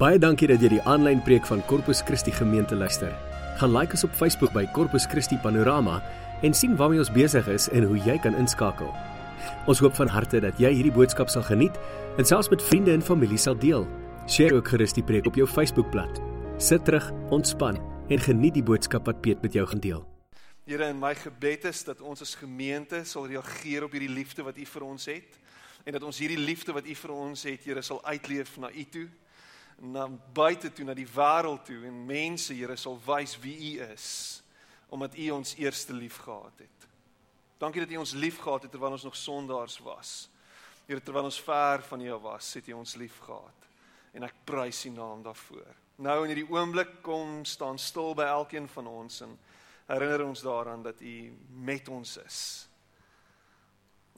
Baie dankie dat jy die aanlyn preek van Corpus Christi gemeente luister. Gaan like ons op Facebook by Corpus Christi Panorama en sien waarmee ons besig is en hoe jy kan inskakel. Ons hoop van harte dat jy hierdie boodskap sal geniet en selfs met vriende en familie sal deel. Deel ook gerus die preek op jou Facebookblad. Sit terug, ontspan en geniet die boodskap wat Piet met jou gaan deel. Here, in my gebed is dat ons as gemeente sal reageer op hierdie liefde wat U vir ons het en dat ons hierdie liefde wat U vir ons het, Here, sal uitleef na U toe, na buite toe, na die wêreld toe en mense, Here, sal wys wie U is omdat U ons eerste lief gehad het. Dankie dat U ons lief gehad het terwyl ons nog sondaars was. Here, terwyl ons ver van U was, het U ons lief gehad. En ek prys U naam daarvoor. Nou in hierdie oomblik kom staan stil by elkeen van ons en herinner ons daaraan dat U met ons is.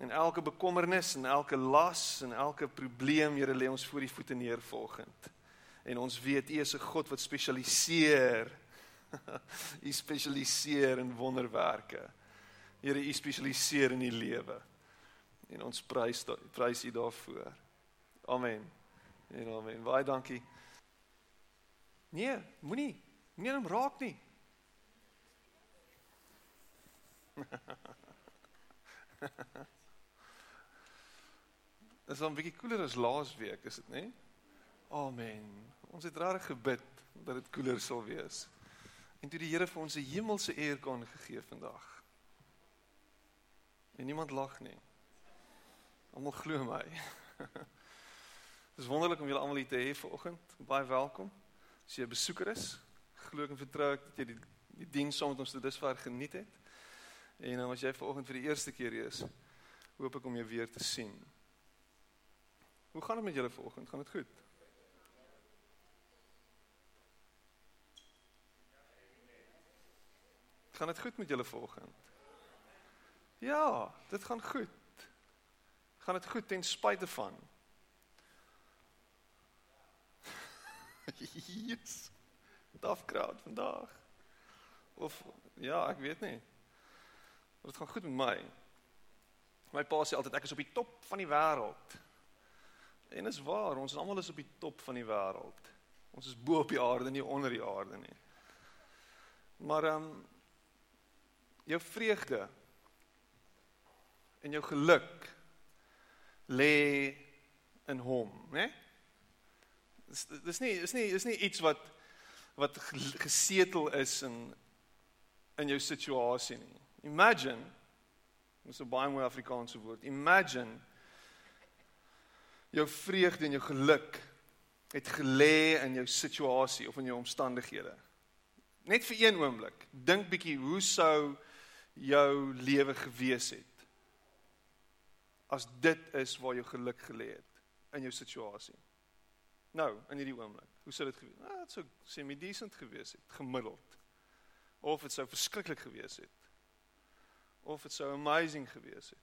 En elke bekommernis en elke las en elke probleem, Here, lê ons voor U voete neer volgend. En ons weet U is 'n God wat spesialiseer. U spesialiseer in wonderwerke. Here, U spesialiseer in die lewe. En ons prys prys U daarvoor. Amen. En amen. Baie dankie. Nee, moenie moenie hom raak nie. Dit is 'n bietjie koeler as laasweek, is dit nê? Amen. Ons het reg gebid dat dit koeler sal wees. En toe die Here vir ons 'n hemelse aircon gegee vandag. En niemand lag nie. Almal glo my. Dis wonderlik om julle almal hier te hê vanoggend. Baie welkom. As jy 'n besoeker is, glo ek en vertrou ek dat jy die die diens saam met ons tot dusver geniet het. En dan as jy vanoggend vir die eerste keer hier is, hoop ek om jou weer te sien. Hoe gaan dit met julle vanoggend? Gaan dit goed? Gaan dit goed met julle vanoggend? Ja, dit gaan goed. Gaan dit goed ten spyte van Jesus. Daf crowd vandag. Of ja, ek weet nie. Dit gaan goed met my. My pa sê altyd ek is op die top van die wêreld. En is waar, ons is almal is op die top van die wêreld. Ons is bo op die aarde, nie onder die aarde nie. Maar ehm um, jou vreugde en jou geluk lê in hom, né? Dis dis nie is nie is nie iets wat wat gesetel is in in jou situasie nie. Imagine Dis 'n baie mooi Afrikaanse woord. Imagine jou vreugde en jou geluk het gelê in jou situasie of in jou omstandighede. Net vir een oomblik. Dink bietjie hoe sou jou lewe gewees het as dit is waar jou geluk gelê het in jou situasie. Nou, in hierdie oomblik. Hoe sou dit gewees het? Nou, dit sou semi-decent gewees het, gemiddeld. Of dit sou verskriklik gewees het of dit sou amazing gewees het.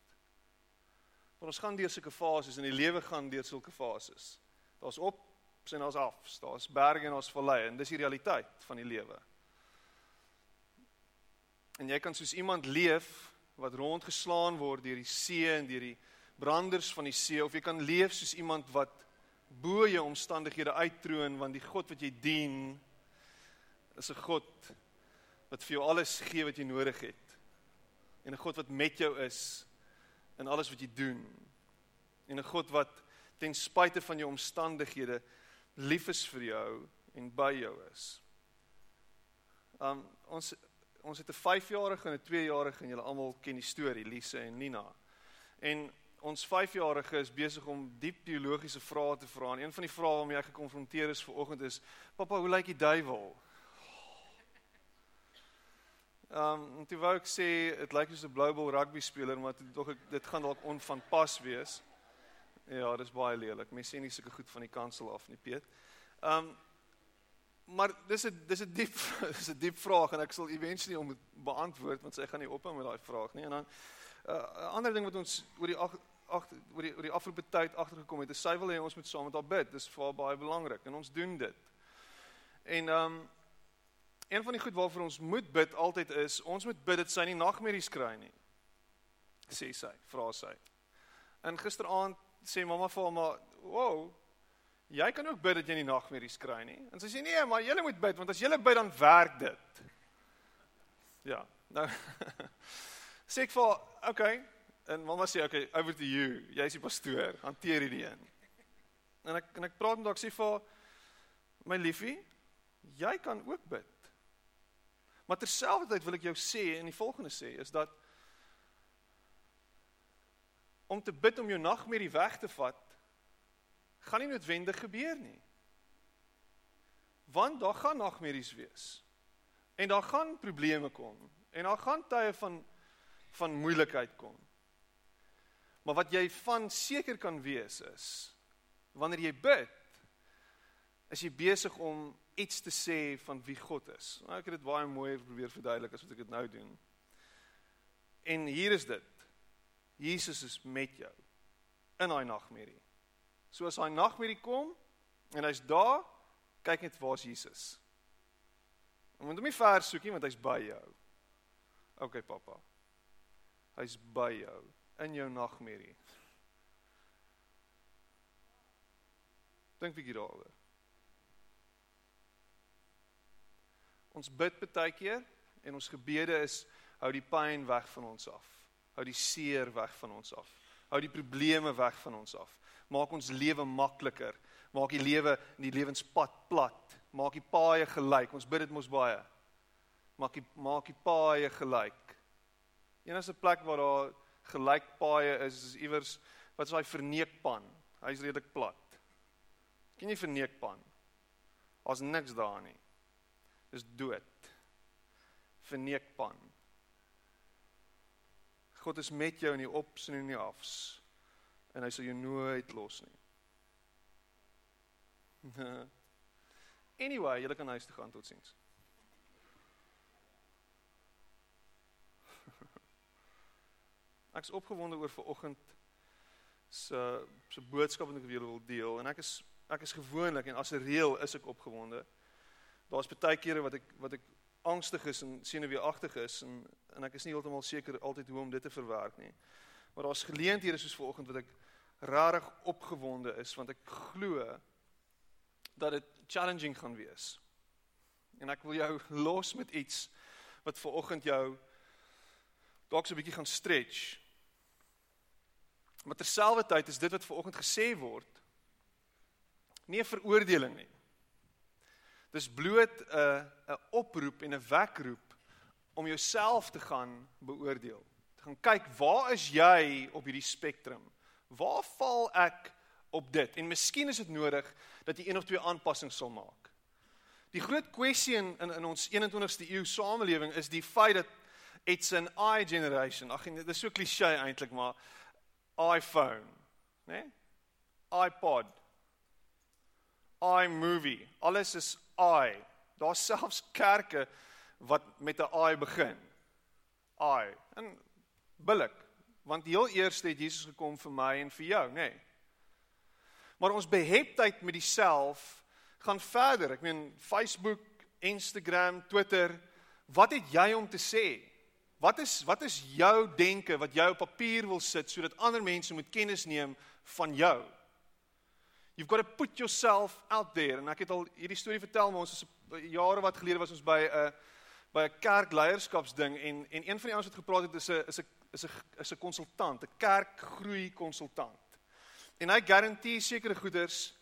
Want ons gaan deur sulke fases in die lewe gaan deur sulke fases. Daar's op en daar's af, daar's berge en daar's valleie en dis die realiteit van die lewe. En jy kan soos iemand leef wat rondgeslaan word deur die see en deur die branders van die see of jy kan leef soos iemand wat bo jou omstandighede uittroon want die God wat jy dien is 'n God wat vir jou alles gee wat jy nodig het en 'n God wat met jou is in alles wat jy doen. En 'n God wat ten spyte van jou omstandighede lief is vir jou en by jou is. Um ons ons het 'n 5-jarige en 'n 2-jarige en julle almal ken die storie Lise en Nina. En ons 5-jarige is besig om diep teologiese vrae te vra. En een van die vrae waarmee hy gekonfronteer is vanoggend is: "Pappa, hoe lyk die duiwel?" Ehm um, toe wou ek sê dit lyk soos 'n Blue Ball rugby speler, maar dit tog dit gaan dalk onvanpas wees. Ja, dis baie lelik. Mense sien nie sulke goed van die kansel af nie, Piet. Ehm um, maar dis 'n dis 'n diep dis 'n diep vraag en ek sal eventually om dit beantwoord want sy gaan nie ophou met daai vraag nie. En dan eh, 'n uh, ander ding wat ons oor die ag oor die oor die afgelope tyd agtergekom het, is sy wil hê ons moet saam met haar bid. Dis vir haar baie belangrik en ons doen dit. En ehm um, een van die goed waarvoor ons moet bid altyd is, ons moet bid dat sy nie nagmerries kry nie. Sê sy, vra sy. En gisteraand sê mamma vir hom maar, "Wow, jy kan ook bid dat jy nie nagmerries kry nie. En sy sê nee, maar jy moet bid want as jy bid dan werk dit. Ja. Nou sê ek vir okay, en mamma sê okay, over to you. Jy's die pastoor, hanteer hierdie een. En ek en ek praat met haar, sê vir my liefie, jy kan ook bid. Maar terselfdertyd wil ek jou sê en die volgende sê is dat om te bid om jou nagmerrie weg te vat gaan nie noodwendig gebeur nie. Want daar gaan nagmerries wees. En daar gaan probleme kom en daar gaan tye van van moeilikheid kom. Maar wat jy van seker kan wees is wanneer jy bid is jy besig om iets te sê van wie God is. Nou ek het dit baie mooi probeer verduidelik as wat ek dit nou doen. En hier is dit. Jesus is met jou in daai nagmerrie. So as daai nagmerrie kom en hy's daar, kyk net waar's Jesus. Jy moet hom nie ver soek nie want hy's by jou. OK pappa. Hy's by jou in jou nagmerrie. Dink bietjie daaroor. Ons bid baie keer en ons gebede is hou die pyn weg van ons af. Hou die seer weg van ons af. Hou die probleme weg van ons af. Maak ons lewe makliker. Maak die lewe in die lewenspad plat. Maak die paaie gelyk. Ons bid dit mos baie. Maak die maak die paaie gelyk. Enigste plek waar daar gelyk paaie is is iewers wat is daai verneekpan. Hy's redelik plat. Ken jy verneekpan? Daar's niks daar nie. Dis dood. Verneekpan. God is met jou in die ops en in die afs en hy sal jou nooit los nie. Anyway, jy kan huis toe gaan totsiens. Ek's opgewonde oor ver oggend se se boodskap wat ek weer wil deel en ek is ek is gewoonlik en as 'n reël is ek opgewonde. Daar's baie kere wat ek wat ek angstig is en senuweeagtig is en en ek is nie heeltemal seker altyd hoe om dit te verwerk nie. Maar daar's geleenthede soos vanoggend wat ek rarig opgewonde is want ek glo dat dit challenging gaan wees. En ek wil jou los met iets wat vanoggend jou dalk so 'n bietjie gaan stretch. Maar terselfdertyd is dit wat vanoggend gesê word nie 'n veroordeling nie. Dis bloot 'n 'n oproep en 'n wekroep om jouself te gaan beoordeel. Te gaan kyk, waar is jy op hierdie spektrum? Waar val ek op dit? En miskien is dit nodig dat jy een of twee aanpassings sal maak. Die groot kwessie in in, in ons 21ste eeu samelewing is die feit dat it's an i generation. Ag, dit is so klise eintlik, maar iPhone, né? Nee? iPod, iMovie, alles is I. Daar's selfs kerke wat met 'n I begin. I. En billik, want heel eers het Jesus gekom vir my en vir jou, nê. Nee. Maar ons beheptheid met diself gaan verder. Ek meen Facebook, Instagram, Twitter, wat het jy om te sê? Wat is wat is jou denke wat jy op papier wil sit sodat ander mense moet kennis neem van jou? You've got to put yourself out there. En ek het al hierdie storie vertel, maar ons is jare wat gelede was ons by 'n by 'n kerkleierskapsding en en een van die ouens wat gepraat het is 'n is 'n is 'n is 'n konsultant, 'n kerkgroei konsultant. En hy garandeer sekere goeders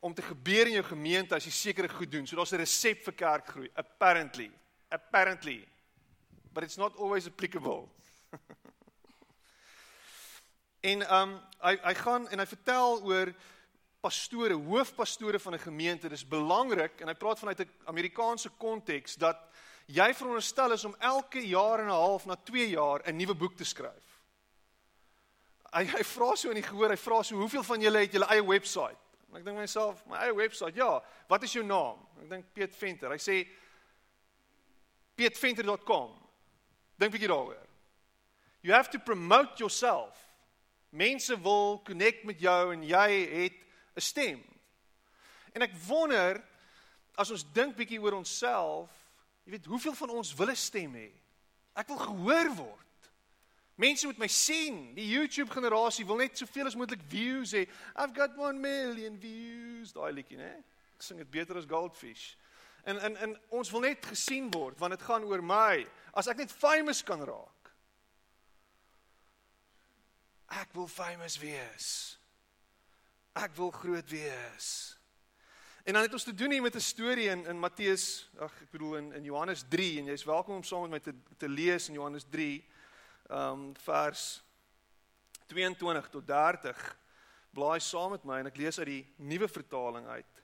om te gebeur in jou gemeente as jy sekere goed doen. So daar's 'n resep vir kerkgroei, apparently. Apparently. But it's not always applicable. en ehm um, hy hy gaan en hy vertel oor pastore, hoofpastore van 'n gemeente, dis belangrik en hy praat vanuit 'n Amerikaanse konteks dat jy veronderstel is om elke jaar en 'n half na 2 jaar 'n nuwe boek te skryf. Hy hy vra so in die gehoor, hy vra so hoeveel van julle het julle eie webwerf? En ek dink myself, my eie webwerf, ja, wat is jou naam? Ek dink Piet Venter. Hy sê pietventer.com. Dink 'n bietjie daaroor. You have to promote yourself. Mense wil connect met jou en jy het 'n stem. En ek wonder as ons dink bietjie oor onsself, jy weet, hoeveel van ons wil 'n stem hê? Ek wil gehoor word. Mense moet my sien. Die YouTube generasie wil net soveel as moontlik views hê. I've got 1 million views. Daai liedjie, né? Ek sing dit beter as Goldfish. En en en ons wil net gesien word want dit gaan oor my. As ek net famous kan raak. Ek wil famous wees. Ek wil groot wees. En dan het ons te doen hier met 'n storie in in Matteus, ag ek bedoel in in Johannes 3 en jy's welkom om saam met my te te lees in Johannes 3 um vers 22 tot 30. Blaai saam met my en ek lees uit die nuwe vertaling uit.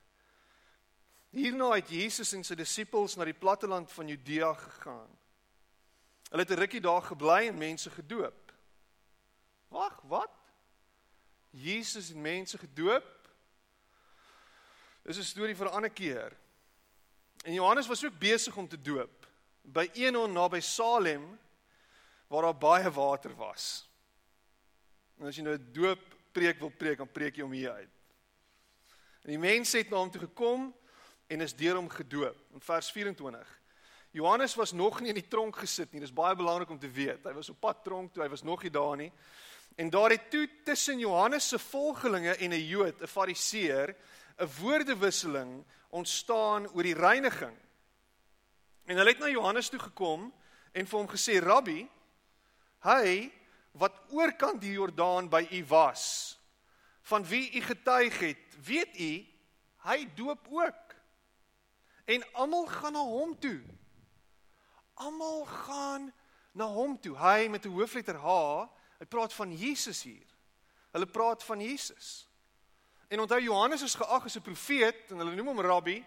Hierna het Jesus en sy disippels na die platteland van Judea gegaan. Hulle het 'n rukkie daar gebly en mense gedoop. Wag, wat? Jesus en mense gedoop? Dis 'n storie vir 'n ander keer. En Johannes was ook besig om te doop by Enon naby Salem waar daar baie water was. En as jy nou 'n doop preek wil preek, dan preek jy hom hier uit. En die mense het na hom toe gekom en is deur hom gedoop. In vers 24. Johannes was nog nie in die tronk gesit nie. Dis baie belangrik om te weet. Hy was op pad tronk toe, hy was nog nie daar nie. En daar het toe tussen Johannes se volgelinge en 'n Jood, 'n Fariseer, 'n woordewisseling ontstaan oor die reiniging. En hulle het na Johannes toe gekom en vir hom gesê: "Rabbi, Hy wat oorkant die Jordaan by u was, van wie u getuig het, weet u, hy doop ook. En almal gaan na hom toe. Almal gaan na hom toe. Hy met 'n hoofletter H, hy praat van Jesus hier. Hulle praat van Jesus. En onthou Johannes is geag as 'n profeet en hulle noem hom rabbi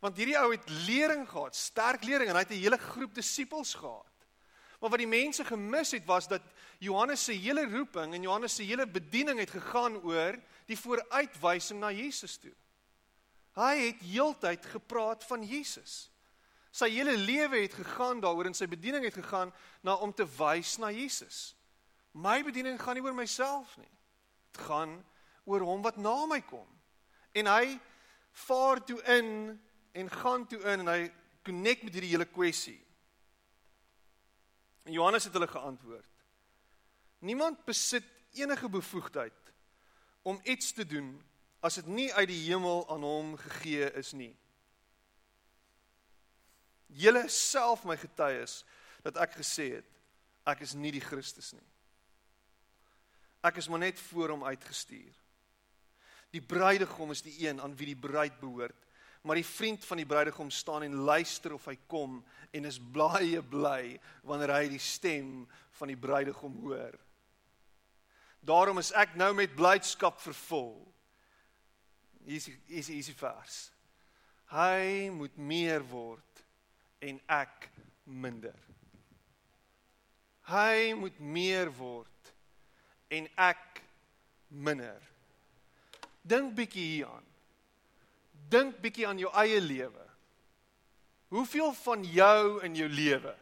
want hierdie ou het lering gehad, sterk lering en hy het 'n hele groep disippels gehad. Maar wat die mense gemis het was dat Johannes se hele roeping en Johannes se hele bediening het gegaan oor die vooruitwysing na Jesus toe. Hy het heeltyd gepraat van Jesus. Sy hele lewe het gegaan daaroor en sy bediening het gegaan na om te wys na Jesus. My bediening gaan nie oor myself nie. Dit gaan oor hom wat na my kom. En hy vaar toe in en gaan toe in en hy connect met hierdie hele kwessie. En Johannes het hulle geantwoord: Niemand besit enige bevoegdheid om iets te doen as dit nie uit die hemel aan hom gegee is nie. Julle self my getuies dat ek gesê het ek is nie die Christus nie. Ek is maar net voor hom uitgestuur. Die bruidegom is die een aan wie die bruid behoort maar die vriend van die bruidegom staan en luister of hy kom en is blye bly wanneer hy die stem van die bruidegom hoor. Daarom is ek nou met blydskap vervul. Hier is hier is die vers. Hy moet meer word en ek minder. Hy moet meer word en ek minder. Dink bietjie hieraan. Dink bietjie aan jou eie lewe. Hoeveel van jou in jou lewe?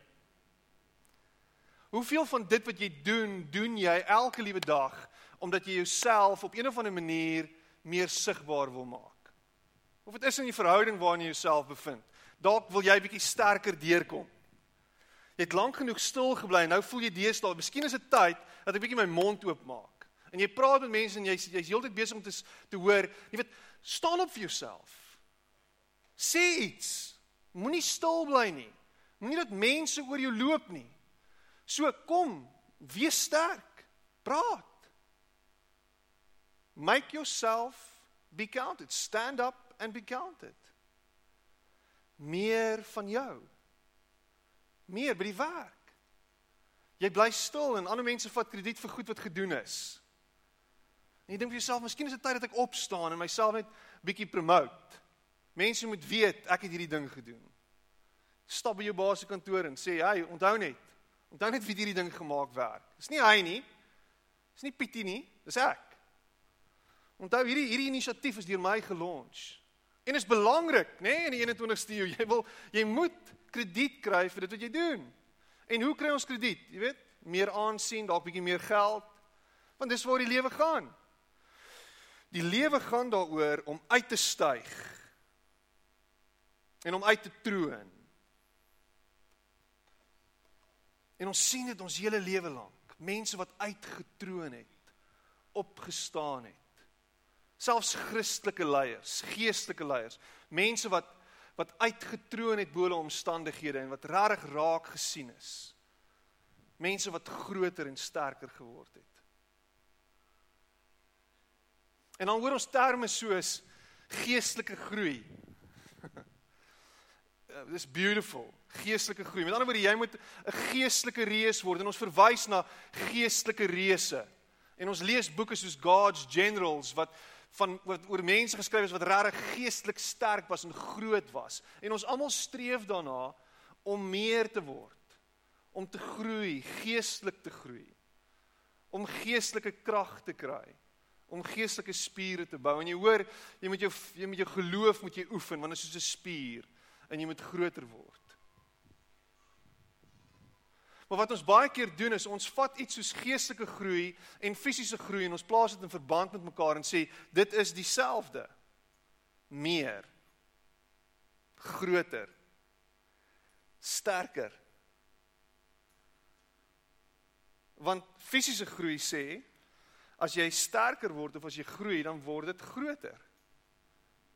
Hoeveel van dit wat jy doen, doen jy elke liewe dag omdat jy jouself op een of ander manier meer sigbaar wil maak? Of dit is in die verhouding waarin jy jouself bevind. Dalk wil jy bietjie sterker deurkom. Jy het lank genoeg stil gebly en nou voel jy deesdae, miskien is dit tyd dat ek bietjie my mond oopmaak. En jy praat met mense en jy's jy's heeltyd besig om te te hoor, jy weet, staan op vir jouself. Sê iets. Moenie stil bly nie. Moenie dat mense oor jou loop nie. So kom, wees sterk. Praat. Make yourself be counted. Stand up and be counted. Meer van jou. Meer by die werk. Jy bly stil en ander mense vat krediet vir goed wat gedoen is. En jy dink vir jouself, miskien is dit tyd dat ek opstaan en myself net bietjie promote. Mense moet weet ek het hierdie ding gedoen. Stap by jou baas se kantoor en sê, "Hey, onthou net. Onthou net wie hierdie ding gemaak werk. Dis nie hy nie. Dis nie Pietie nie, dis ek." Onthou hierdie hierdie inisiatief is deur my gelons. En is belangrik, nê, nee, in die 21ste eeu. Jy wil jy moet krediet kry vir dit wat jy doen. En hoe kry ons krediet? Jy weet, meer aansien, dalk bietjie meer geld. Want dis waar die lewe gaan. Die lewe gaan daaroor om uit te styg en om uit te troon. En ons sien dit ons hele lewe lank. Mense wat uitgetroon het, opgestaan het. Selfs Christelike leiers, geestelike leiers, mense wat wat uitgetroon het bo hulle omstandighede en wat regtig raak gesien is. Mense wat groter en sterker geword het. En dan hoor ons terme soos geestelike groei. Dis beautiful, geestelike groei. Met ander woorde, jy moet 'n geestelike reus word en ons verwys na geestelike reuse. En ons lees boeke soos God's Generals wat van wat oor mense geskryf is wat regtig geestelik sterk was en groot was. En ons almal streef daarna om meer te word, om te groei, geestelik te groei. Om geestelike krag te kry, om geestelike spiere te bou. En jy hoor, jy moet jou jy moet jou geloof moet jy oefen want dit is soos 'n spier en jy moet groter word. Maar wat ons baie keer doen is ons vat iets soos geestelike groei en fisiese groei en ons plaas dit in verband met mekaar en sê dit is dieselfde. Meer groter sterker. Want fisiese groei sê as jy sterker word of as jy groei dan word dit groter.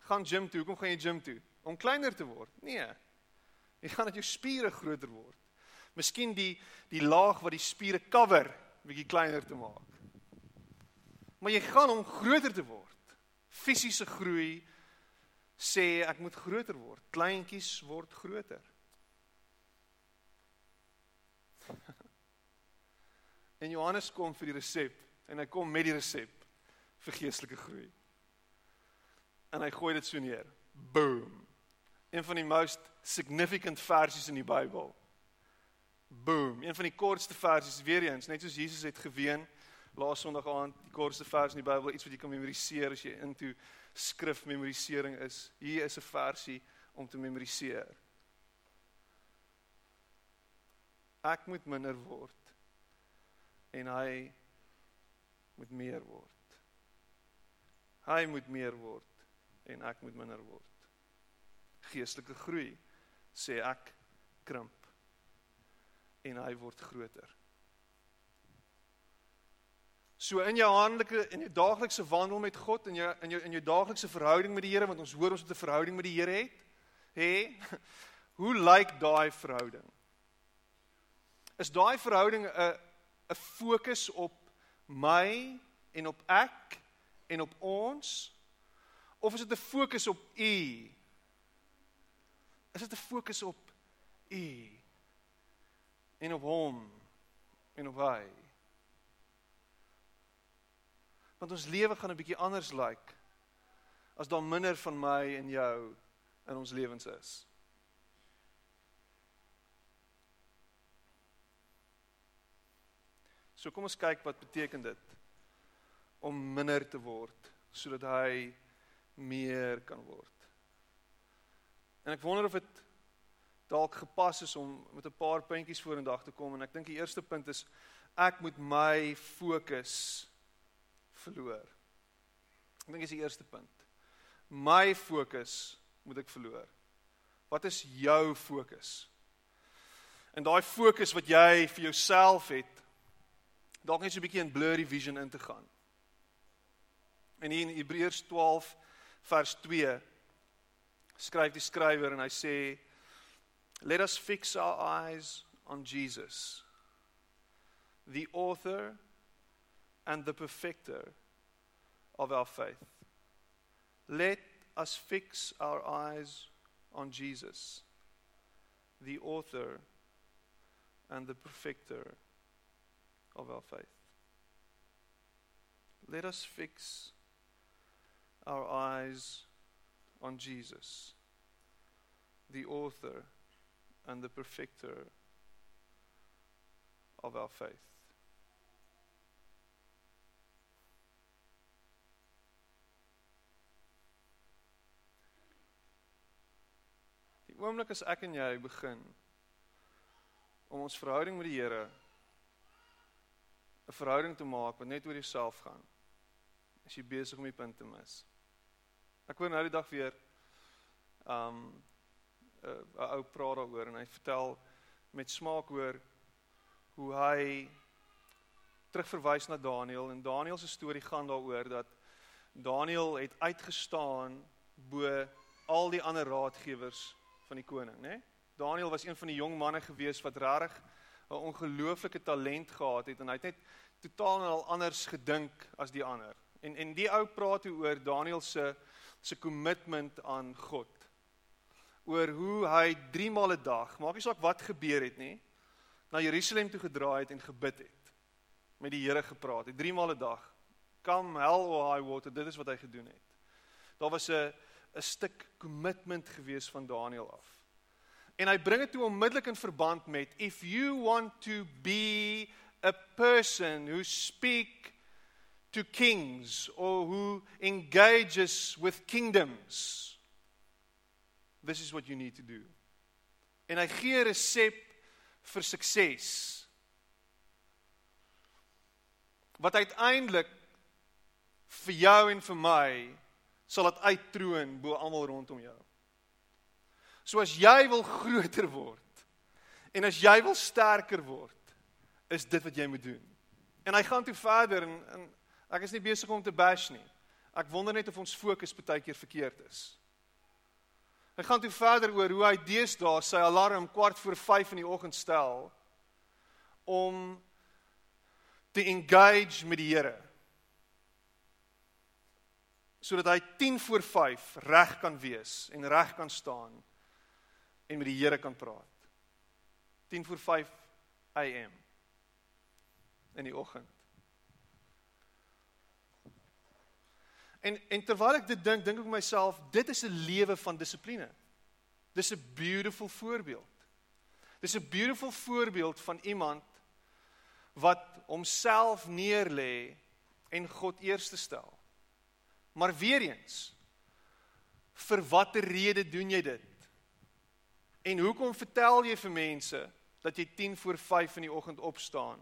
Gaan gym toe, hoekom gaan jy gym toe? Om kleiner te word? Nee. Jy gaan dat jou spiere groter word. Miskien die die laag wat die spiere cover bietjie kleiner te maak. Maar jy gaan om groter te word. Fisiese groei sê ek moet groter word. Kleintjies word groter. En Johannes kom vir die resep en hy kom met die resep vir geestelike groei. En hy gooi dit so neer. Boom. Een van die most significant versies in die Bybel. Boom. Een van die kortste versies weer eens, net soos Jesus het geween laas Sondag aand, die kortste vers in die Bybel, iets wat jy kan memoriseer as jy into skrif memorisering is. Hier is 'n versie om te memoriseer. Ek moet minder word en hy moet meer word. Hy moet meer word en ek moet minder word. Geestelike groei sê ek krimp en hy word groter. So in jou handelike en jou daaglikse wandel met God en jou in jou in jou daaglikse verhouding met die Here want ons hoor ons het 'n verhouding met die Here het. Hè? Hoe lyk daai verhouding? Is daai verhouding 'n 'n fokus op my en op ek en op ons of is dit 'n fokus op u? Is dit 'n fokus op u? en op hom en op hy. Want ons lewe gaan 'n bietjie anders lyk like, as daar minder van my en jou in ons lewens is. So kom ons kyk wat beteken dit om minder te word sodat hy meer kan word. En ek wonder of dit dalk gepas is om met 'n paar puntjies vorendag te kom en ek dink die eerste punt is ek moet my fokus verloor. Ek dink dis die eerste punt. My fokus moet ek verloor. Wat is jou fokus? En daai fokus wat jy vir jouself het, dalk net so 'n bietjie in blurry vision in te gaan. En hier in Hebreërs 12 vers 2 skryf die skrywer en hy sê Let us fix our eyes on Jesus, the author and the perfecter of our faith. Let us fix our eyes on Jesus, the author and the perfecter of our faith. Let us fix our eyes on Jesus, the author and the perfecter of our faith. Die oomblik as ek en jy begin om ons verhouding met die Here 'n verhouding te maak wat net oor jouself gaan, is jy besig om die punt te mis. Ek hoor nou die dag weer um 'n uh, ou praat daaroor en hy vertel met smaak oor hoe hy terugverwys na Daniël en Daniël se storie gaan daaroor dat Daniël het uitgestaan bo al die ander raadgewers van die koning, né? Nee? Daniël was een van die jong manne gewees wat regtig 'n ongelooflike talent gehad het en hy het net totaal en al anders gedink as die ander. En en die ou praat oor Daniël se se kommitment aan God. Oor hoe hy 3 maal 'n dag, maak nie saak wat gebeur het nie, na Jerusalem toe gedraai het en gebid het. Met die Here gepraat het 3 maal 'n dag. Come hell or high water, dit is wat hy gedoen het. Daar was 'n 'n stuk kommitment gewees van Daniël af. En hy bring dit toe onmiddellik in verband met if you want to be a person who speak to kings or who engages with kingdoms this is what you need to do. En hy gee 'n resep vir sukses. Wat uiteindelik vir jou en vir my sal dit uittroon bo almal rondom jou. So as jy wil groter word en as jy wil sterker word, is dit wat jy moet doen. En hy gaan toe verder en, en ek is nie besig om te bash nie. Ek wonder net of ons fokus baie keer verkeerd is. Hy gaan toe verder oor hoe hy deesdae sy alarm kwart voor 5 in die oggend stel om te engage met die Here. Sodat hy 10 voor 5 reg kan wees en reg kan staan en met die Here kan praat. 10 voor 5 am in die oggend. En en terwyl ek dit dink, dink ek myself, dit is 'n lewe van dissipline. Dis 'n beautiful voorbeeld. Dis 'n beautiful voorbeeld van iemand wat homself neerlê en God eerste stel. Maar weer eens, vir watter rede doen jy dit? En hoekom vertel jy vir mense dat jy 10 voor 5 in die oggend opstaan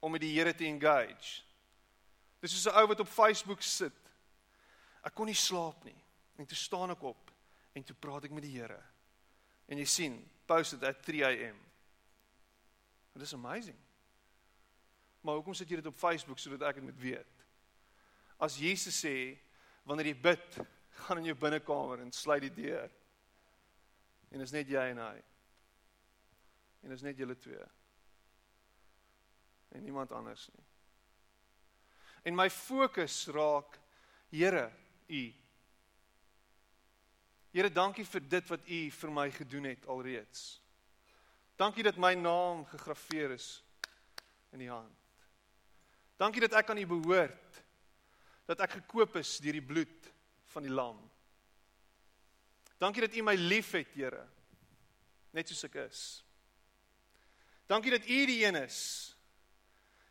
om met die Here te engage? Dis soos 'n ou wat op Facebook sit Ek kon nie slaap nie. En toe staan ek op en toe praat ek met die Here. En jy sien, post it at 3 am. Dit is amazing. Maar hoekom sit jy dit op Facebook sodat ek dit moet weet? As Jesus sê wanneer jy bid, gaan in jou binnekamer en sluit die deur. En is net jy en hy. En is net julle twee. En niemand anders nie. En my fokus raak Here, U. Here, dankie vir dit wat U vir my gedoen het alreeds. Dankie dat my naam gegraveer is in die hand. Dankie dat ek aan U behoort. Dat ek gekoop is deur die bloed van die lam. Dankie dat U my liefhet, Here. Net soos ek is. Dankie dat U die een is.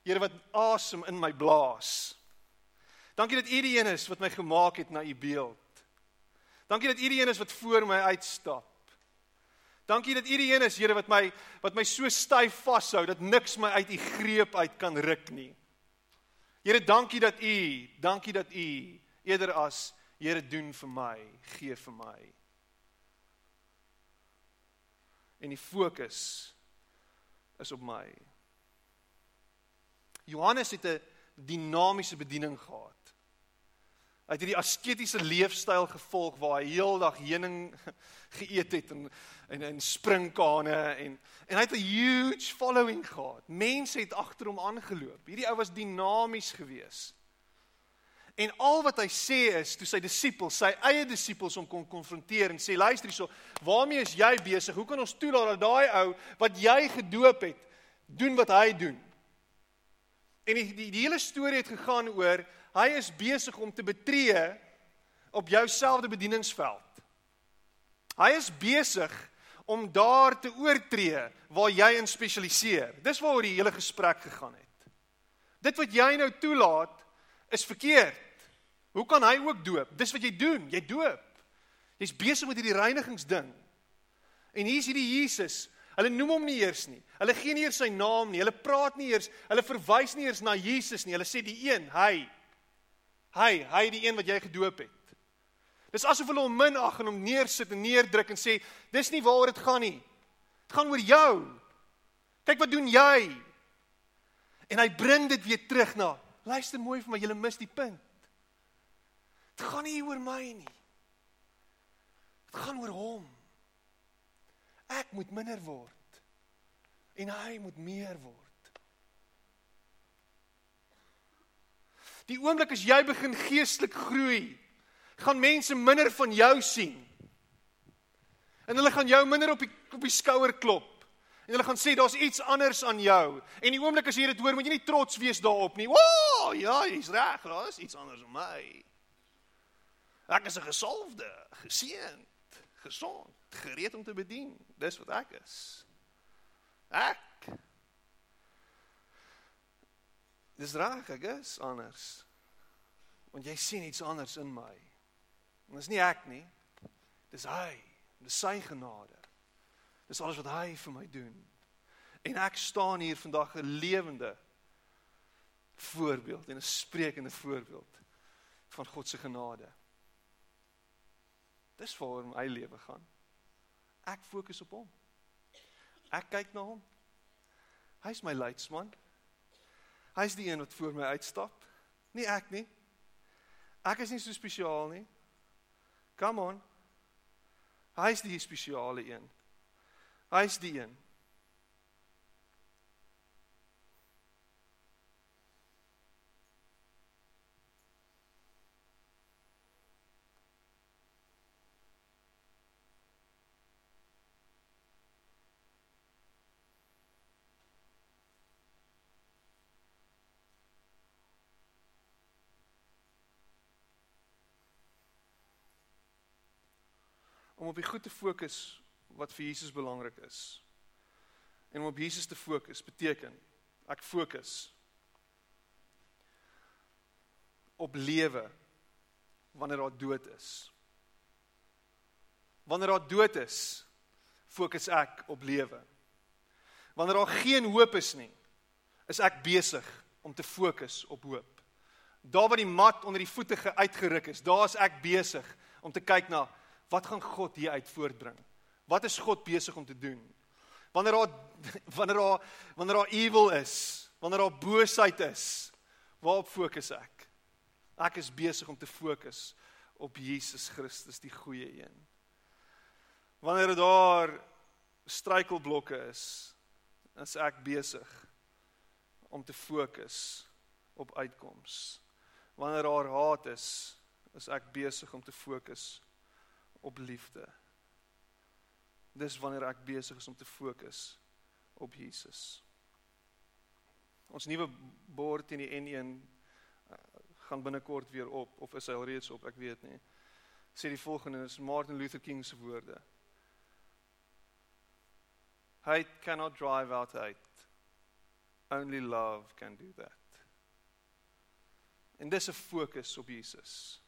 Here wat asem in my blaas. Dankie dat U die een is wat my gemaak het na U beeld. Dankie dat U die een is wat voor my uitstap. Dankie dat U die een is, Here, wat my wat my so styf vashou dat niks my uit U greep uit kan ruk nie. Here, dankie dat U, dankie dat U eerder as Here doen vir my, gee vir my. En die fokus is op my. Johannes het 'n dinamiese bediening gehad. Hy het hierdie asketiese leefstyl gevolg waar hy heeldag heuning geëet het en en en springkane en en hy het 'n huge following gehad. Mense het agter hom aangeloop. Hierdie ou was dinamies geweest. En al wat hy sê is toe sy disippels, sy eie disippels hom kon konfronteer en sê luister hierso, waarmee is jy besig? Hoe kan ons toelaat dat daai ou wat jy gedoop het, doen wat hy doen? En die die, die hele storie het gegaan oor hy is besig om te betree op jouselfde bedieningsveld. Hy is besig om daar te oortree waar jy in spesialiseer. Dis waaroor die hele gesprek gegaan het. Dit wat jy nou toelaat is verkeerd. Hoe kan hy ook doop? Dis wat jy doen, jy doop. Jy's besig met hierdie reinigingsding. En hier's hierdie Jesus. Hulle noem hom nie eers nie. Hulle gee nie eers sy naam nie. Hulle praat nie eers, hulle verwys nie eers na Jesus nie. Hulle sê die een, hy Hy, hy die een wat jy gedoop het. Dis asof hulle hom minag en hom neersit en neerdruk en sê, dis nie waaroor dit gaan nie. Dit gaan oor jou. Kyk wat doen jy? En hy bring dit weer terug na. Luister mooi vir my, jy mis die punt. Dit gaan nie oor my nie. Dit gaan oor hom. Ek moet minder word en hy moet meer word. Die oomblik as jy begin geestelik groei, gaan mense minder van jou sien. En hulle gaan jou minder op die op die skouer klop. En hulle gaan sê daar's iets anders aan jou. En die oomblik as jy dit hoor, moet jy nie trots wees daarop nie. Ooh, ja, jy's reg, daar's iets anders aan my. Ek is 'n gesalfde, geseënd, gesond, gereed om te bedien. Dis wat ek is. Ek Dis reg, ek is anders. Want jy sien iets anders in my. En dis nie ek nie. Dis hy. Dis sy genade. Dis alles wat hy vir my doen. En ek staan hier vandag 'n lewende voorbeeld en 'n sprekende voorbeeld van God se genade. Dis waaroor my lewe gaan. Ek fokus op hom. Ek kyk na hom. Hy's my leidsman. Hy's die een wat voor my uitstap. Nie ek nie. Ek is nie so spesiaal nie. Come on. Hy's die spesiale een. Hy's die een. Om op die goed te fokus wat vir Jesus belangrik is. En om op Jesus te fokus beteken ek fokus op lewe wanneer daar dood is. Wanneer daar dood is, fokus ek op lewe. Wanneer daar geen hoop is nie, is ek besig om te fokus op hoop. Daar waar die mat onder die voete uitgeruk is, daar is ek besig om te kyk na wat gaan God hier uit voortbring? Wat is God besig om te doen? Wanneer daar wanneer daar wanneer daar evil is, wanneer daar boosheid is, waarop fokus ek? Ek is besig om te fokus op Jesus Christus, die goeie een. Wanneer daar struikelblokke is, is ek besig om te fokus op uitkoms. Wanneer daar haat is, is ek besig om te fokus op liefde. Dis wanneer ek besig is om te fokus op Jesus. Ons nuwe bord in die N1 uh, gaan binnekort weer op of is hy al reeds op, ek weet nie. Sê die volgende is Martin Luther King se woorde. Hate cannot drive out hate. Only love can do that. En dis 'n fokus op Jesus.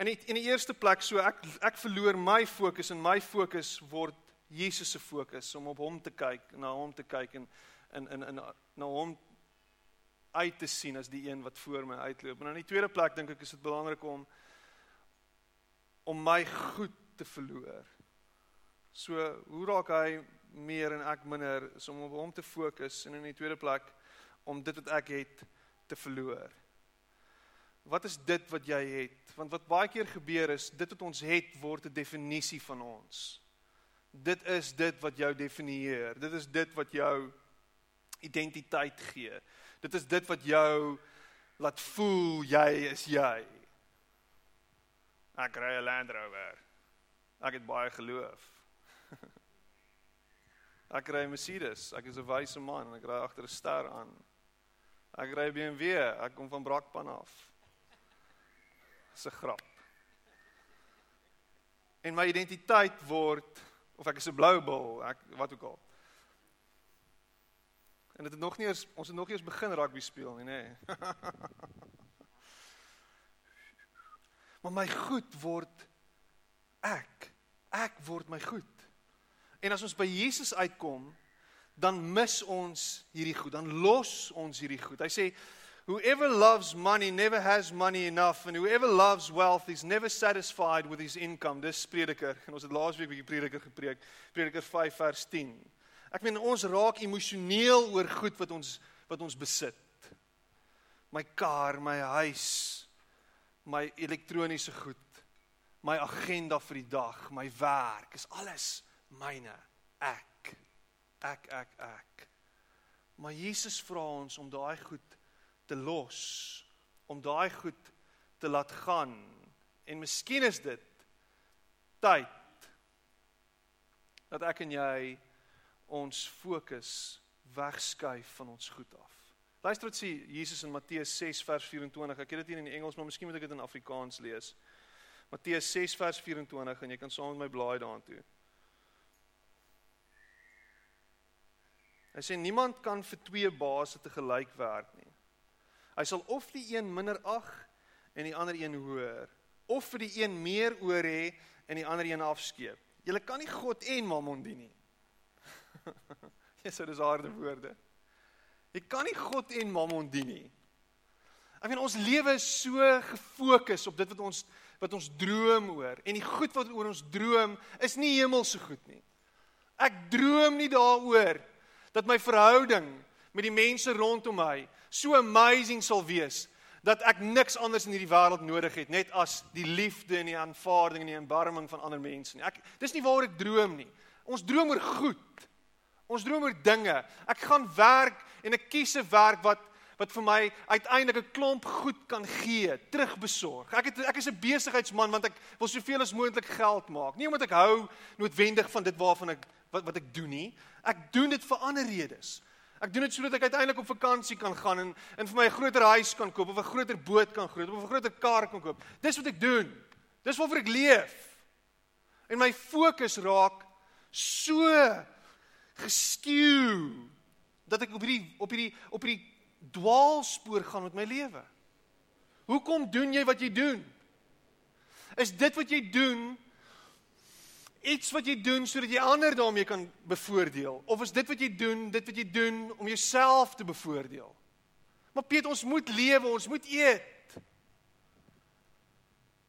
In die, in die eerste plek so ek ek verloor my fokus en my fokus word Jesus se fokus om op hom te kyk, na hom te kyk en in in in na hom uit te sien as die een wat voor my uitloop. En in die tweede plek dink ek is dit belangrik om om my goed te verloor. So hoe raak hy meer en ek minder is om op hom te fokus en in die tweede plek om dit wat ek het te verloor wat is dit wat jy het? Want wat baie keer gebeur is, dit wat ons het word 'n definisie van ons. Dit is dit wat jou definieer. Dit is dit wat jou identiteit gee. Dit is dit wat jou laat voel jy is jy. Ek ry 'n Land Rover. Ek het baie geloof. ek ry 'n Mercedes. Ek is 'n wyse man en ek ry agter 'n ster aan. Ek ry BMW. Ek kom van Brakpan af se grap. En my identiteit word of ek is 'n blou bil, ek wat ook al. En dit het nog nie eens ons het nog nie eens begin rugby speel nie, nê. Nee. maar my goed word ek. Ek word my goed. En as ons by Jesus uitkom, dan mis ons hierdie goed, dan los ons hierdie goed. Hy sê Whoever loves money never has money enough and whoever loves wealth is never satisfied with his income. Dis Prediker. En ons het laasweek 'n bietjie Prediker gepreek. Prediker 5 vers 10. Ek meen ons raak emosioneel oor goed wat ons wat ons besit. My kar, my huis, my elektroniese goed, my agenda vir die dag, my werk, is alles myne. Ek. Ek ek ek. Maar Jesus vra ons om daai goed te los, om daai goed te laat gaan. En miskien is dit tyd dat ek en jy ons fokus wegskuif van ons goed af. Luister wat sê Jesus in Matteus 6 vers 24. Ek het dit hier in die Engels, maar miskien moet ek dit in Afrikaans lees. Matteus 6 vers 24 en jy kan saam met my blaai daartoe. Hy sê niemand kan vir twee baase te gelyk werk nie. Hy sal of die een minder ag en die ander een hoër, of vir die een meer oor hê en die ander een afskeep. Jy kan nie God en Mammon dien nie. Ja, so dis harde woorde. Jy kan nie God en Mammon dien nie. Ek meen ons lewe is so gefokus op dit wat ons wat ons droom oor en die goed wat oor ons droom is nie hemelse goed nie. Ek droom nie daaroor dat my verhouding met die mense rondom my so amazing sal wees dat ek niks anders in hierdie wêreld nodig het net as die liefde en die aanvaarding en die erbarming van ander mense nie. Ek dis nie waaroor ek droom nie. Ons droom oor goed. Ons droom oor dinge. Ek gaan werk en ek kies 'n werk wat wat vir my uiteindelik 'n klomp goed kan gee, terugbesorg. Ek het ek is 'n besigheidsman want ek wil soveel as moontlik geld maak. Nie omdat ek hou noodwendig van dit waarvan ek wat wat ek doen nie. Ek doen dit vir ander redes. Ek doen dit sodat ek uiteindelik op vakansie kan gaan en en vir my 'n groter huis kan koop of 'n groter boot kan koop of 'n groter kar kan koop. Dis wat ek doen. Dis waarvoor ek leef. En my fokus raak so geskew dat ek op hierdie op hierdie op hierdie dwaalspoor gaan met my lewe. Hoekom doen jy wat jy doen? Is dit wat jy doen iets wat jy doen sodat jy ander daarmee kan bevoordeel? Of is dit wat jy doen dit wat jy doen om jouself te bevoordeel? Maar Piet ons moet lewe ons moet eet.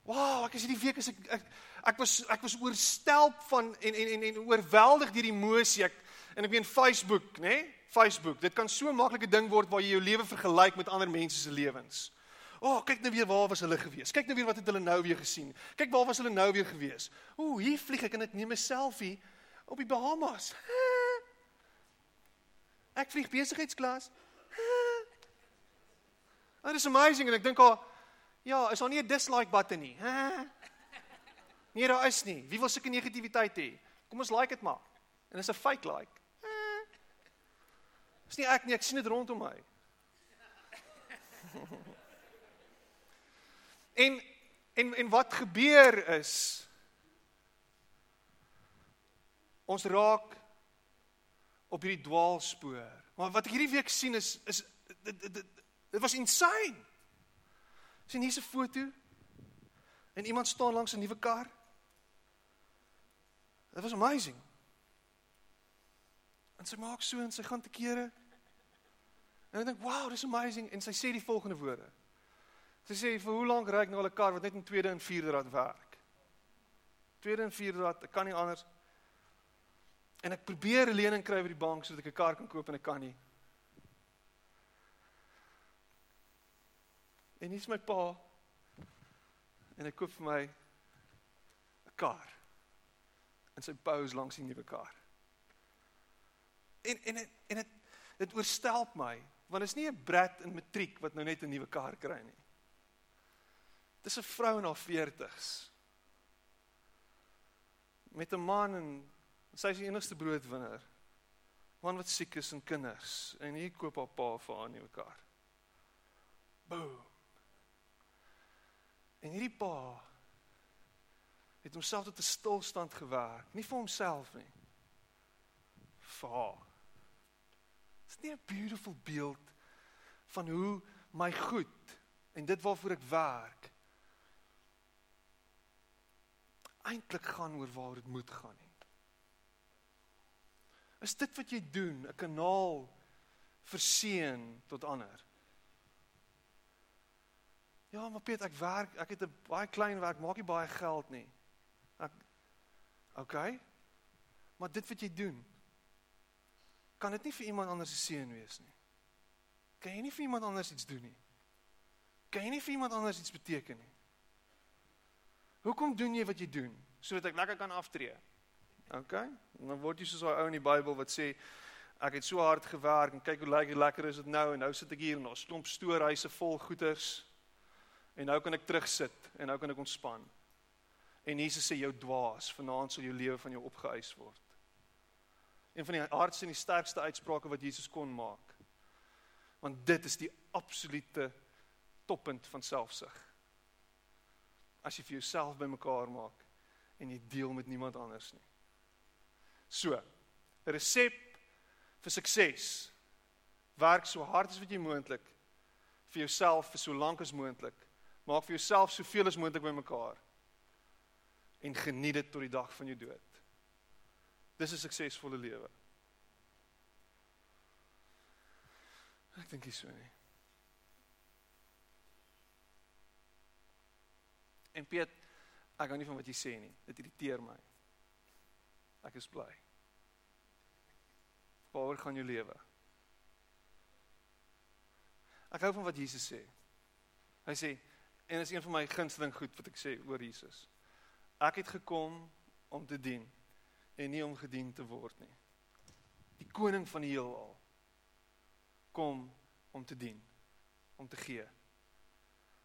Wow ek is hierdie week as ek, ek ek was ek was oorstelp van en en en, en oorweldig deur emosie. Ek en ek meen Facebook nê nee? Facebook dit kan so 'n maklike ding word waar jy jou lewe vergelyk met ander mense se lewens O, oh, kyk nou weer waar was hulle gewees? Kyk nou weer wat het hulle nou weer gesien? Kyk waar was hulle nou weer gewees? Ooh, hier vlieg ek en ek neem 'n selfie op die Bahamas. Ek vlieg besigheidsklas. Dit is amazing en ek dink al ja, is daar nie 'n dislike button nie? Nee, daar is nie. Wie wil sulke negativiteit hê? Kom ons like dit maar. En dis 'n fake like. Dis nie ek nie, ek sien dit rondom my. En en en wat gebeur is ons raak op hierdie dwaalspoor. Maar wat ek hierdie week sien is is dit dit dit was insane. sien hier 'n foto en iemand staan langs 'n nuwe kar. Dit was amazing. En sy maak so en sy gaan te kere. En ek dink, "Wow, dis amazing." En sy sê die volgende woorde. Sy sê vir hoe lank ry ek nou al 'n kar wat net in tweede en vierde rad werk? Tweede en vierde rad, ek kan nie anders. En ek probeer 'n lening kry by die bank sodat ek 'n kar kan koop en ek kan nie. En hier's my pa. En hy koop vir my 'n kar. En sy pose langs die nuwe kar. En en en dit dit oorstelp my want dit is nie 'n brat in matriek wat nou net 'n nuwe kar kry nie. Dis 'n vrou in haar 40s. Met 'n man en sy is die enigste broodwinner. Man wat siek is en kinders en hier koop haar pa vir haar 'n nuwe kar. Boom. En hierdie pa het homself tot 'n stilstand gewerk, nie vir homself nie. Vir haar. Dis nie 'n beautiful beeld van hoe my goed en dit waarvoor ek werk eintlik gaan oor waar dit moet gaan nie. Is dit wat jy doen, 'n kanaal verseën tot ander? Ja, maar Piet, ek werk, ek het 'n baie klein werk, maak nie baie geld nie. Ek OK. Maar dit wat jy doen kan dit nie vir iemand anders 'n seën wees nie. Kan jy nie vir iemand anders iets doen nie? Kan jy nie vir iemand anders iets beteken nie? Hoekom doen jy wat jy doen? Sodat ek lekker kan aftree. OK? En dan word jy soos daai ou in die Bybel wat sê ek het so hard gewerk en kyk hoe lekker lekker is dit nou en nou sit ek hier en daar's klomp stoorhuise vol goeders. En nou kan ek terugsit en nou kan ek ontspan. En Jesus sê jou dwaas, vanaand sal jou lewe van jou opgeëis word. Een van die hardste en die sterkste uitsprake wat Jesus kon maak. Want dit is die absolute toppunt van selfsug. As jy vir jouself bymekaar maak en jy deel met niemand anders nie. So, 'n resep vir sukses. Werk so hard as wat jy moontlik vir jouself vir so lank as moontlik. Maak vir jouself soveel as moontlik bymekaar. En geniet dit tot die dag van jou dood. Dis 'n suksesvolle lewe. Ek dink dis so nie. En Piet, ek hou nie van wat jy sê nie. Dit irriteer my. Ek is bly. Waaroor gaan jou lewe? Ek hou van wat Jesus sê. Hy sê en dit is een van my gunsteling goed wat ek sê oor Jesus. Ek het gekom om te dien en nie om gedien te word nie. Die koning van die heelal kom om te dien, om te gee,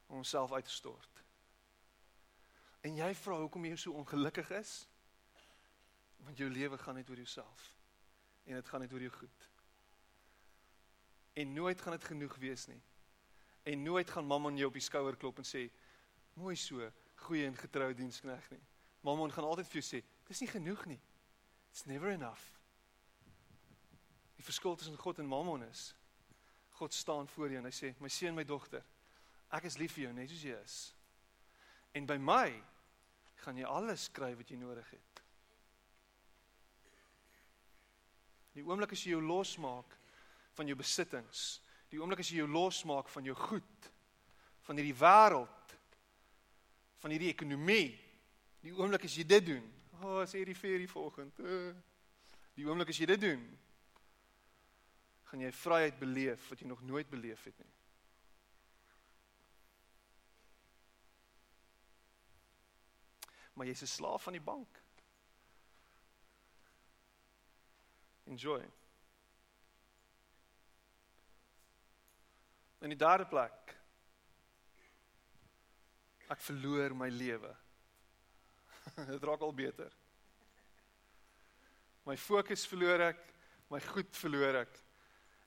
om homself uit te stort. En jy vra hoekom jy so ongelukkig is? Want jou lewe gaan net oor jouself en dit gaan net oor jou goed. En nooit gaan dit genoeg wees nie. En nooit gaan mamma jou op die skouer klop en sê mooi so, goeie en getroue diensknegt nie. Mamma gaan altyd vir jou sê, dis nie genoeg nie. It's never enough. Die verskil tussen God en Mammon is God staan voor jou en hy sê, "My seun, my dogter, ek is lief vir jou net soos jy is. En by my gaan jy alles kry wat jy nodig het." Die oomblik as jy jou losmaak van jou besittings, die oomblik as jy jou losmaak van jou goed, van hierdie wêreld, van hierdie ekonomie, die oomblik as jy dit doen, O, oh, sê die ferie vanoggend. Uh, die oomblik as jy dit doen, gaan jy vryheid beleef wat jy nog nooit beleef het nie. Maar jy's 'n slaaf van die bank. Enjoy. In die derde plek ek verloor my lewe. dit raak al beter. My fokus verloor ek, my goed verloor ek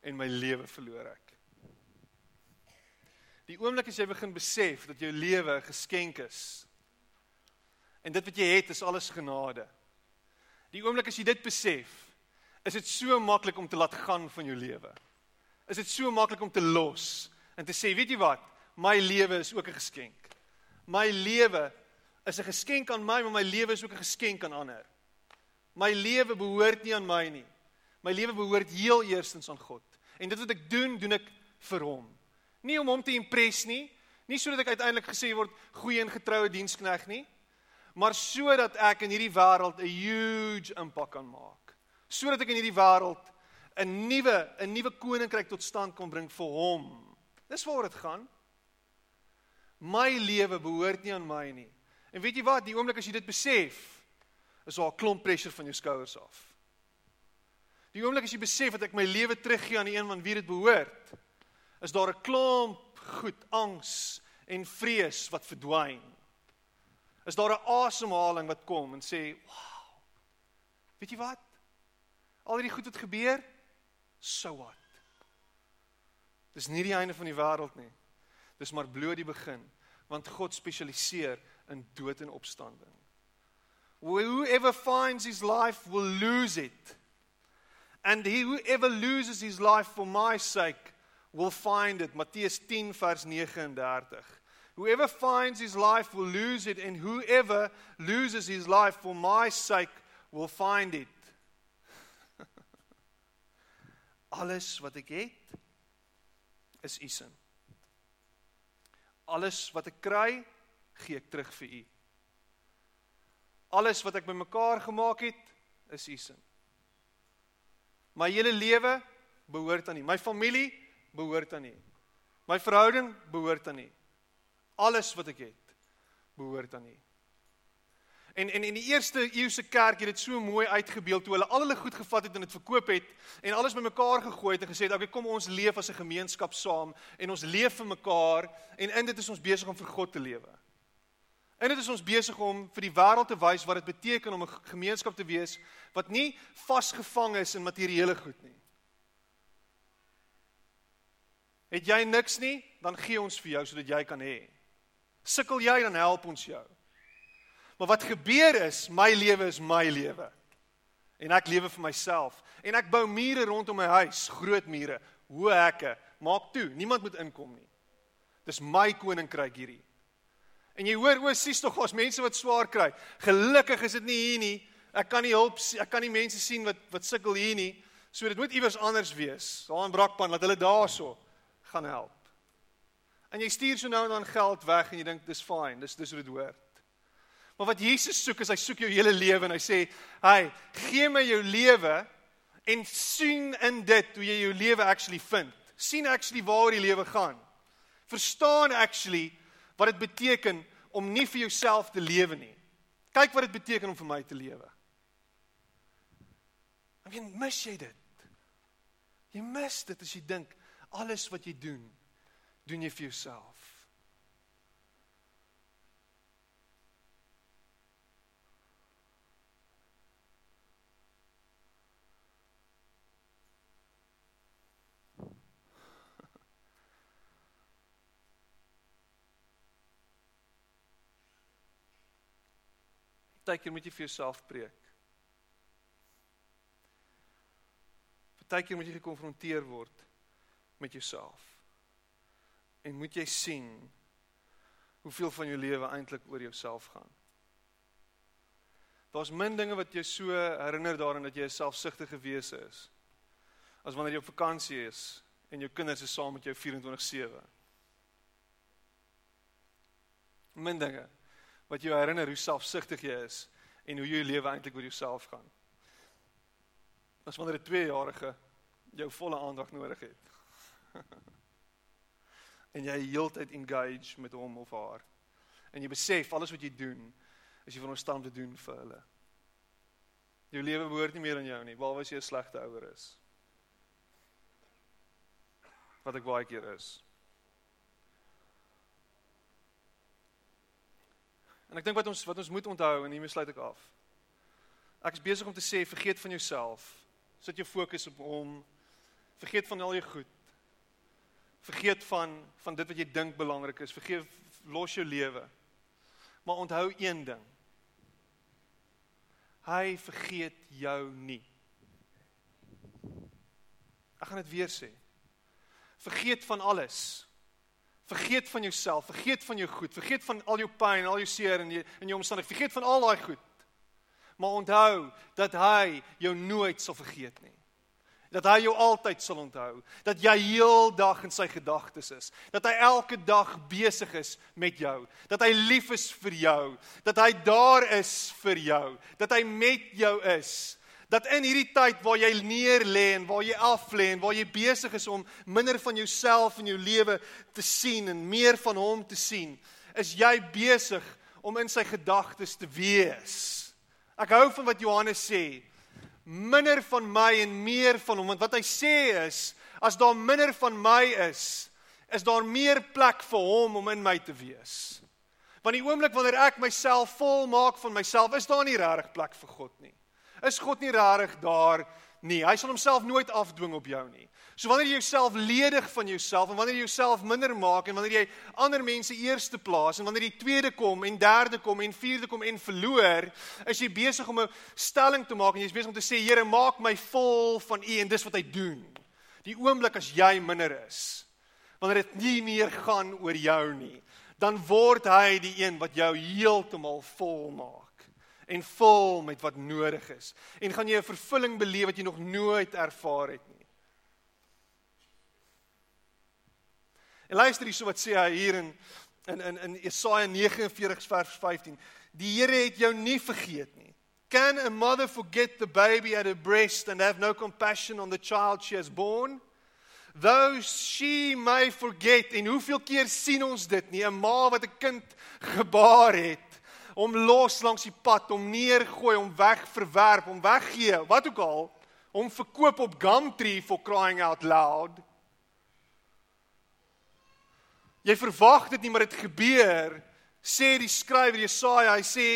en my lewe verloor ek. Die oomblik as jy begin besef dat jou lewe geskenk is en dit wat jy het is alles genade. Die oomblik as jy dit besef, is dit so maklik om te laat gaan van jou lewe. Is dit so maklik om te los en te sê, weet jy wat, my lewe is ook 'n geskenk. My lewe is 'n geskenk aan my, maar my lewe is ook 'n geskenk aan ander. My lewe behoort nie aan my nie. My lewe behoort heel eerstens aan God. En dit wat ek doen, doen ek vir hom. Nie om hom te impress nie, nie sodat ek uiteindelik gesê word goeie en getroue dienskneg nie, maar sodat ek in hierdie wêreld 'n huge impak kan maak. Sodat ek in hierdie wêreld 'n nuwe 'n nuwe koninkryk tot stand kan bring vir hom. Dis waaroor dit gaan. My lewe behoort nie aan my nie. En weet jy wat, die oomblik as jy dit besef, is daar 'n klomp pressure van jou skouers af. Die oomblik as jy besef dat ek my lewe teruggee aan die een van wie dit behoort, is daar 'n klomp goed, angs en vrees wat verdwyn. Is daar 'n asemhaling wat kom en sê, "Wow. Weet jy wat? Al hierdie goed het gebeur, so wat. Dis nie die einde van die wêreld nie. Dis maar bloot die begin, want God spesialiseer in dood en opstanding. Whoever finds his life will lose it. And he whoever loses his life for my sake will find it. Matteus 10 vers 39. Whoever finds his life will lose it and whoever loses his life for my sake will find it. Alles wat ek het is u sin. Alles wat ek kry gee ek terug vir u. Alles wat ek bymekaar gemaak het, is u sin. My hele lewe behoort aan U. My familie behoort aan U. My verhouding behoort aan U. Alles wat ek het behoort aan U. En en in die eerste eeuse kerk het dit so mooi uitgebeeld toe hulle al hulle goed gevat het en dit verkoop het en alles bymekaar gegooi het en gesê het, "Oké, kom ons leef as 'n gemeenskap saam en ons leef vir mekaar en in dit is ons besig om vir God te lewe." En dit is ons besig om vir die wêreld te wys wat dit beteken om 'n gemeenskap te wees wat nie vasgevang is in materiële goed nie. Het jy niks nie, dan gee ons vir jou sodat jy kan hê. Sukkel jy dan help ons jou. Maar wat gebeur is, my lewe is my lewe. En ek lewe vir myself en ek bou mure rondom my huis, groot mure, hoë hekke, maak toe, niemand moet inkom nie. Dis my koninkryk hierdie. En jy hoor o, sies tog ons mense wat swaar kry. Gelukkig is dit nie hier nie. Ek kan nie hulp ek kan nie mense sien wat wat sukkel hier nie. So dit moet iewers anders wees. Daar in Brakpan laat hulle daarso gaan help. En jy stuur so nou en dan geld weg en jy dink dis fyn, dis dis hoe dit hoort. Maar wat Jesus soek is hy soek jou hele lewe en hy sê, "Hey, gee my jou lewe en sien in dit hoe jy jou lewe actually vind. sien actually waar die lewe gaan. Verstaan actually wat dit beteken om nie vir jouself te lewe nie. Kyk wat dit beteken om vir my te lewe. Ek meen, mis jy dit? Jy mis dit as jy dink alles wat jy doen, doen jy vir jouself. Partykeer moet jy vir jouself preek. Partykeer moet jy gekonfronteer word met jouself. En moet jy sien hoeveel van jou lewe eintlik oor jouself gaan. Daar's min dinge wat jou so herinner daaraan dat jy 'n selfsugtige wese is. As wanneer jy op vakansie is en jou kinders is saam met jou 24/7. Min dinge wat jou herinner hoe selfsugtig jy is en hoe jou lewe eintlik oor jouself gaan. As wanneer 'n 2-jarige jou volle aandag nodig het. en jy heeltyd engage met hom of haar. En jy besef alles wat jy doen is jy veronderstel te doen vir hulle. Jou lewe behoort nie meer aan jou nie, behalwe as jy 'n slegte ouer is. Wat ek baie keer is. En ek dink wat ons wat ons moet onthou en hiermee sluit ek af. Ek is besig om te sê vergeet van jouself. Sit jou fokus op hom. Vergeet van al jou goed. Vergeet van van dit wat jy dink belangrik is. Vergeet los jou lewe. Maar onthou een ding. Hy vergeet jou nie. Ek gaan dit weer sê. Vergeet van alles. Vergeet van jouself, vergeet van jou goed, vergeet van al jou pyn, al jou seer en jou in jou omstandighede. Vergeet van al daai goed. Maar onthou dat hy jou nooit sal vergeet nie. Dat hy jou altyd sal onthou, dat jy heeldag in sy gedagtes is, dat hy elke dag besig is met jou, dat hy lief is vir jou, dat hy daar is vir jou, dat hy met jou is. Dat in hierdie tyd waar jy neer lê en waar jy af lê en waar jy besig is om minder van jouself en jou lewe te sien en meer van hom te sien, is jy besig om in sy gedagtes te wees. Ek hou van wat Johannes sê. Minder van my en meer van hom, want wat hy sê is, as daar minder van my is, is daar meer plek vir hom om in my te wees. Want die oomblik wanneer ek myself vol maak van myself, is daar nie regtig plek vir God nie is God nie rarig daar nie. Hy sal homself nooit afdwing op jou nie. So wanneer jy jouself ledig van jouself en wanneer jy jouself minder maak en wanneer jy ander mense eerste plaas en wanneer jy tweede kom en derde kom en vierde kom en verloor, is jy besig om 'n stelling te maak en jy's besig om te sê Here, maak my vol van U en dis wat hy doen. Die oomblik as jy minder is, wanneer dit nie meer gaan oor jou nie, dan word hy die een wat jou heeltemal vol maak en vol met wat nodig is en gaan jy 'n vervulling beleef wat jy nog nooit ervaar het nie. En luister hierso wat sê hy hier in in in in Jesaja 49 vers 15. Die Here het jou nie vergeet nie. Can a mother forget the baby at her breast and have no compassion on the child she has born? Though she may forget en hoeveel keer sien ons dit nie 'n ma wat 'n kind gebaar het om los langs die pad om neergooi om weg verwerp om weggee wat ook al om verkoop op Gumtree for crying out loud Jy verwag dit nie maar dit gebeur sê die skrywer Jesaja hy sê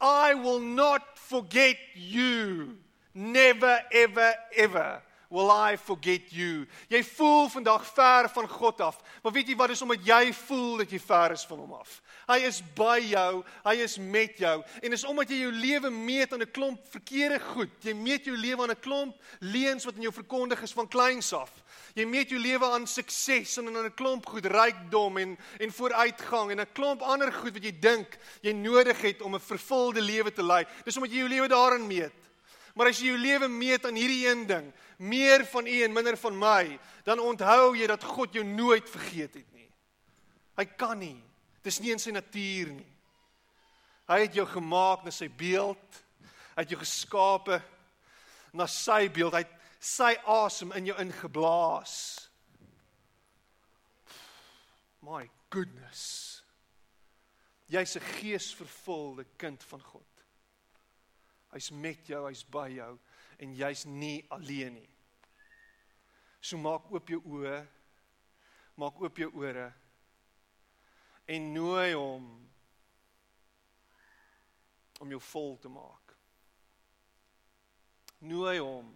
I will not forget you never ever ever will I forget you. Jy voel vandag ver van God af. Maar weet jy wat is omdat jy voel dat jy ver is van hom af. Hy is by jou, hy is met jou en is omdat jy jou lewe meet aan 'n klomp verkeerde goed. Jy meet jou lewe aan 'n klomp leuns wat in jou verkondig is van kleins af. Jy meet jou lewe aan sukses en aan 'n klomp goed, rykdom en en vooruitgang en 'n klomp ander goed wat jy dink jy nodig het om 'n vervulde lewe te lei. Dis omdat jy jou lewe daarin meet. Maar as jy jou lewe meet aan hierdie een ding, meer van U en minder van my, dan onthou jy dat God jou nooit vergeet het nie. Hy kan nie. Dis nie in sy natuur nie. Hy het jou gemaak na sy beeld. Hy het jou geskape na sy beeld. Hy het sy asem in jou ingeblaas. My goodness. Jy's 'n geesvervulde kind van God. Hy's met jou, hy's by jou en jy's nie alleen nie. So maak oop jou oë. Maak oop jou ore en nooi hom om jou vol te maak. Nooi hom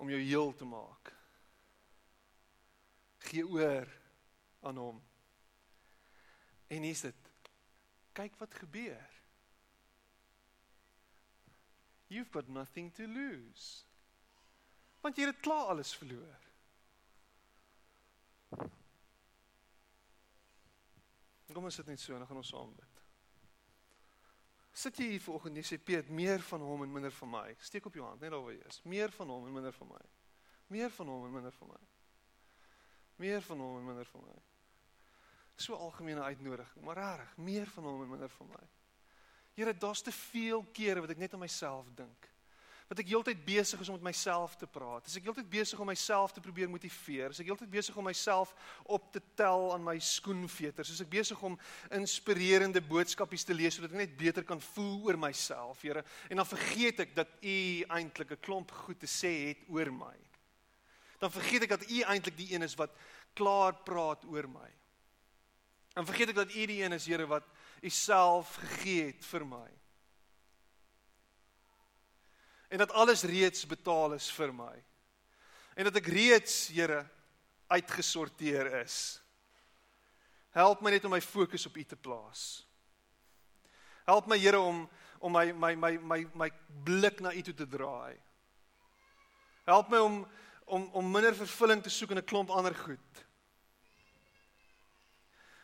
om jou heel te maak. Gee oor aan hom. En hier's dit. Kyk wat gebeur. You've got nothing to lose. Want jy het klaar alles verloor. Kom ons sit net so en dan gaan ons saam bid. Sit jy hier vanoggend en jy sê Piet, meer van hom en minder van my. Steek op jou hand net daar waar jy is. Meer van hom en minder van my. Meer van hom en minder van my. Meer van hom en minder van my. So algemene uitnodiging, maar reg, meer van hom en minder van my. Here, daar's te veel kere wat ek net aan myself dink wat ek heeltyd besig is om met myself te praat. As ek heeltyd besig om myself te probeer motiveer, as ek heeltyd besig om myself op te tel aan my skoenveters, as ek besig om inspirerende boodskapies te lees sodat ek net beter kan voel oor myself, Here, en dan vergeet ek dat U eintlik 'n klomp goed te sê het oor my. Dan vergeet ek dat U eintlik die een is wat klaar praat oor my. Dan vergeet ek dat U die een is, Here, wat U self gegee het vir my en dat alles reeds betaal is vir my. En dat ek reeds, Here, uitgesorteer is. Help my net om my fokus op U te plaas. Help my Here om om my my my my my blik na U toe te draai. Help my om om om minder vervulling te soek in 'n klomp ander goed.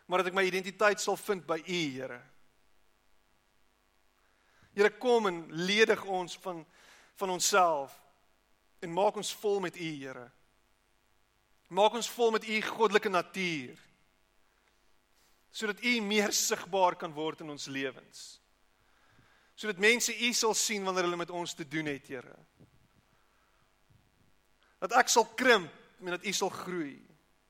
Maar dat ek my identiteit sal vind by U, Here. Here kom en ledig ons van van onsself en maak ons vol met U, Here. Maak ons vol met U goddelike natuur. Sodat U meer sigbaar kan word in ons lewens. Sodat mense U sal sien wanneer hulle met ons te doen het, Here. Dat ek sal krimp en dat U sal groei.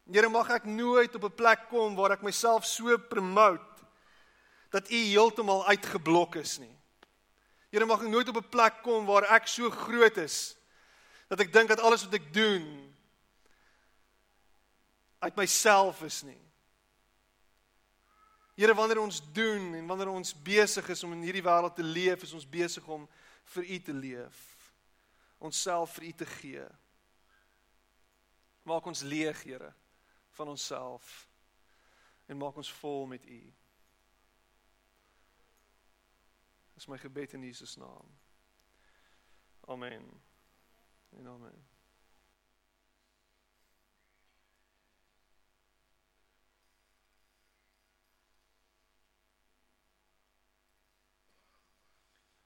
Here, mag ek nooit op 'n plek kom waar ek myself so promote dat U heeltemal uitgeblok is nie. Here mag ek nooit op 'n plek kom waar ek so groot is dat ek dink dat alles wat ek doen uit myself is nie. Here wanneer ons doen en wanneer ons besig is om in hierdie wêreld te leef, is ons besig om vir U te leef. Onsself vir U te gee. Maak ons leeg, Here, van onsself en maak ons vol met U. Dis my gebed in Jesus naam. Amen. En amen.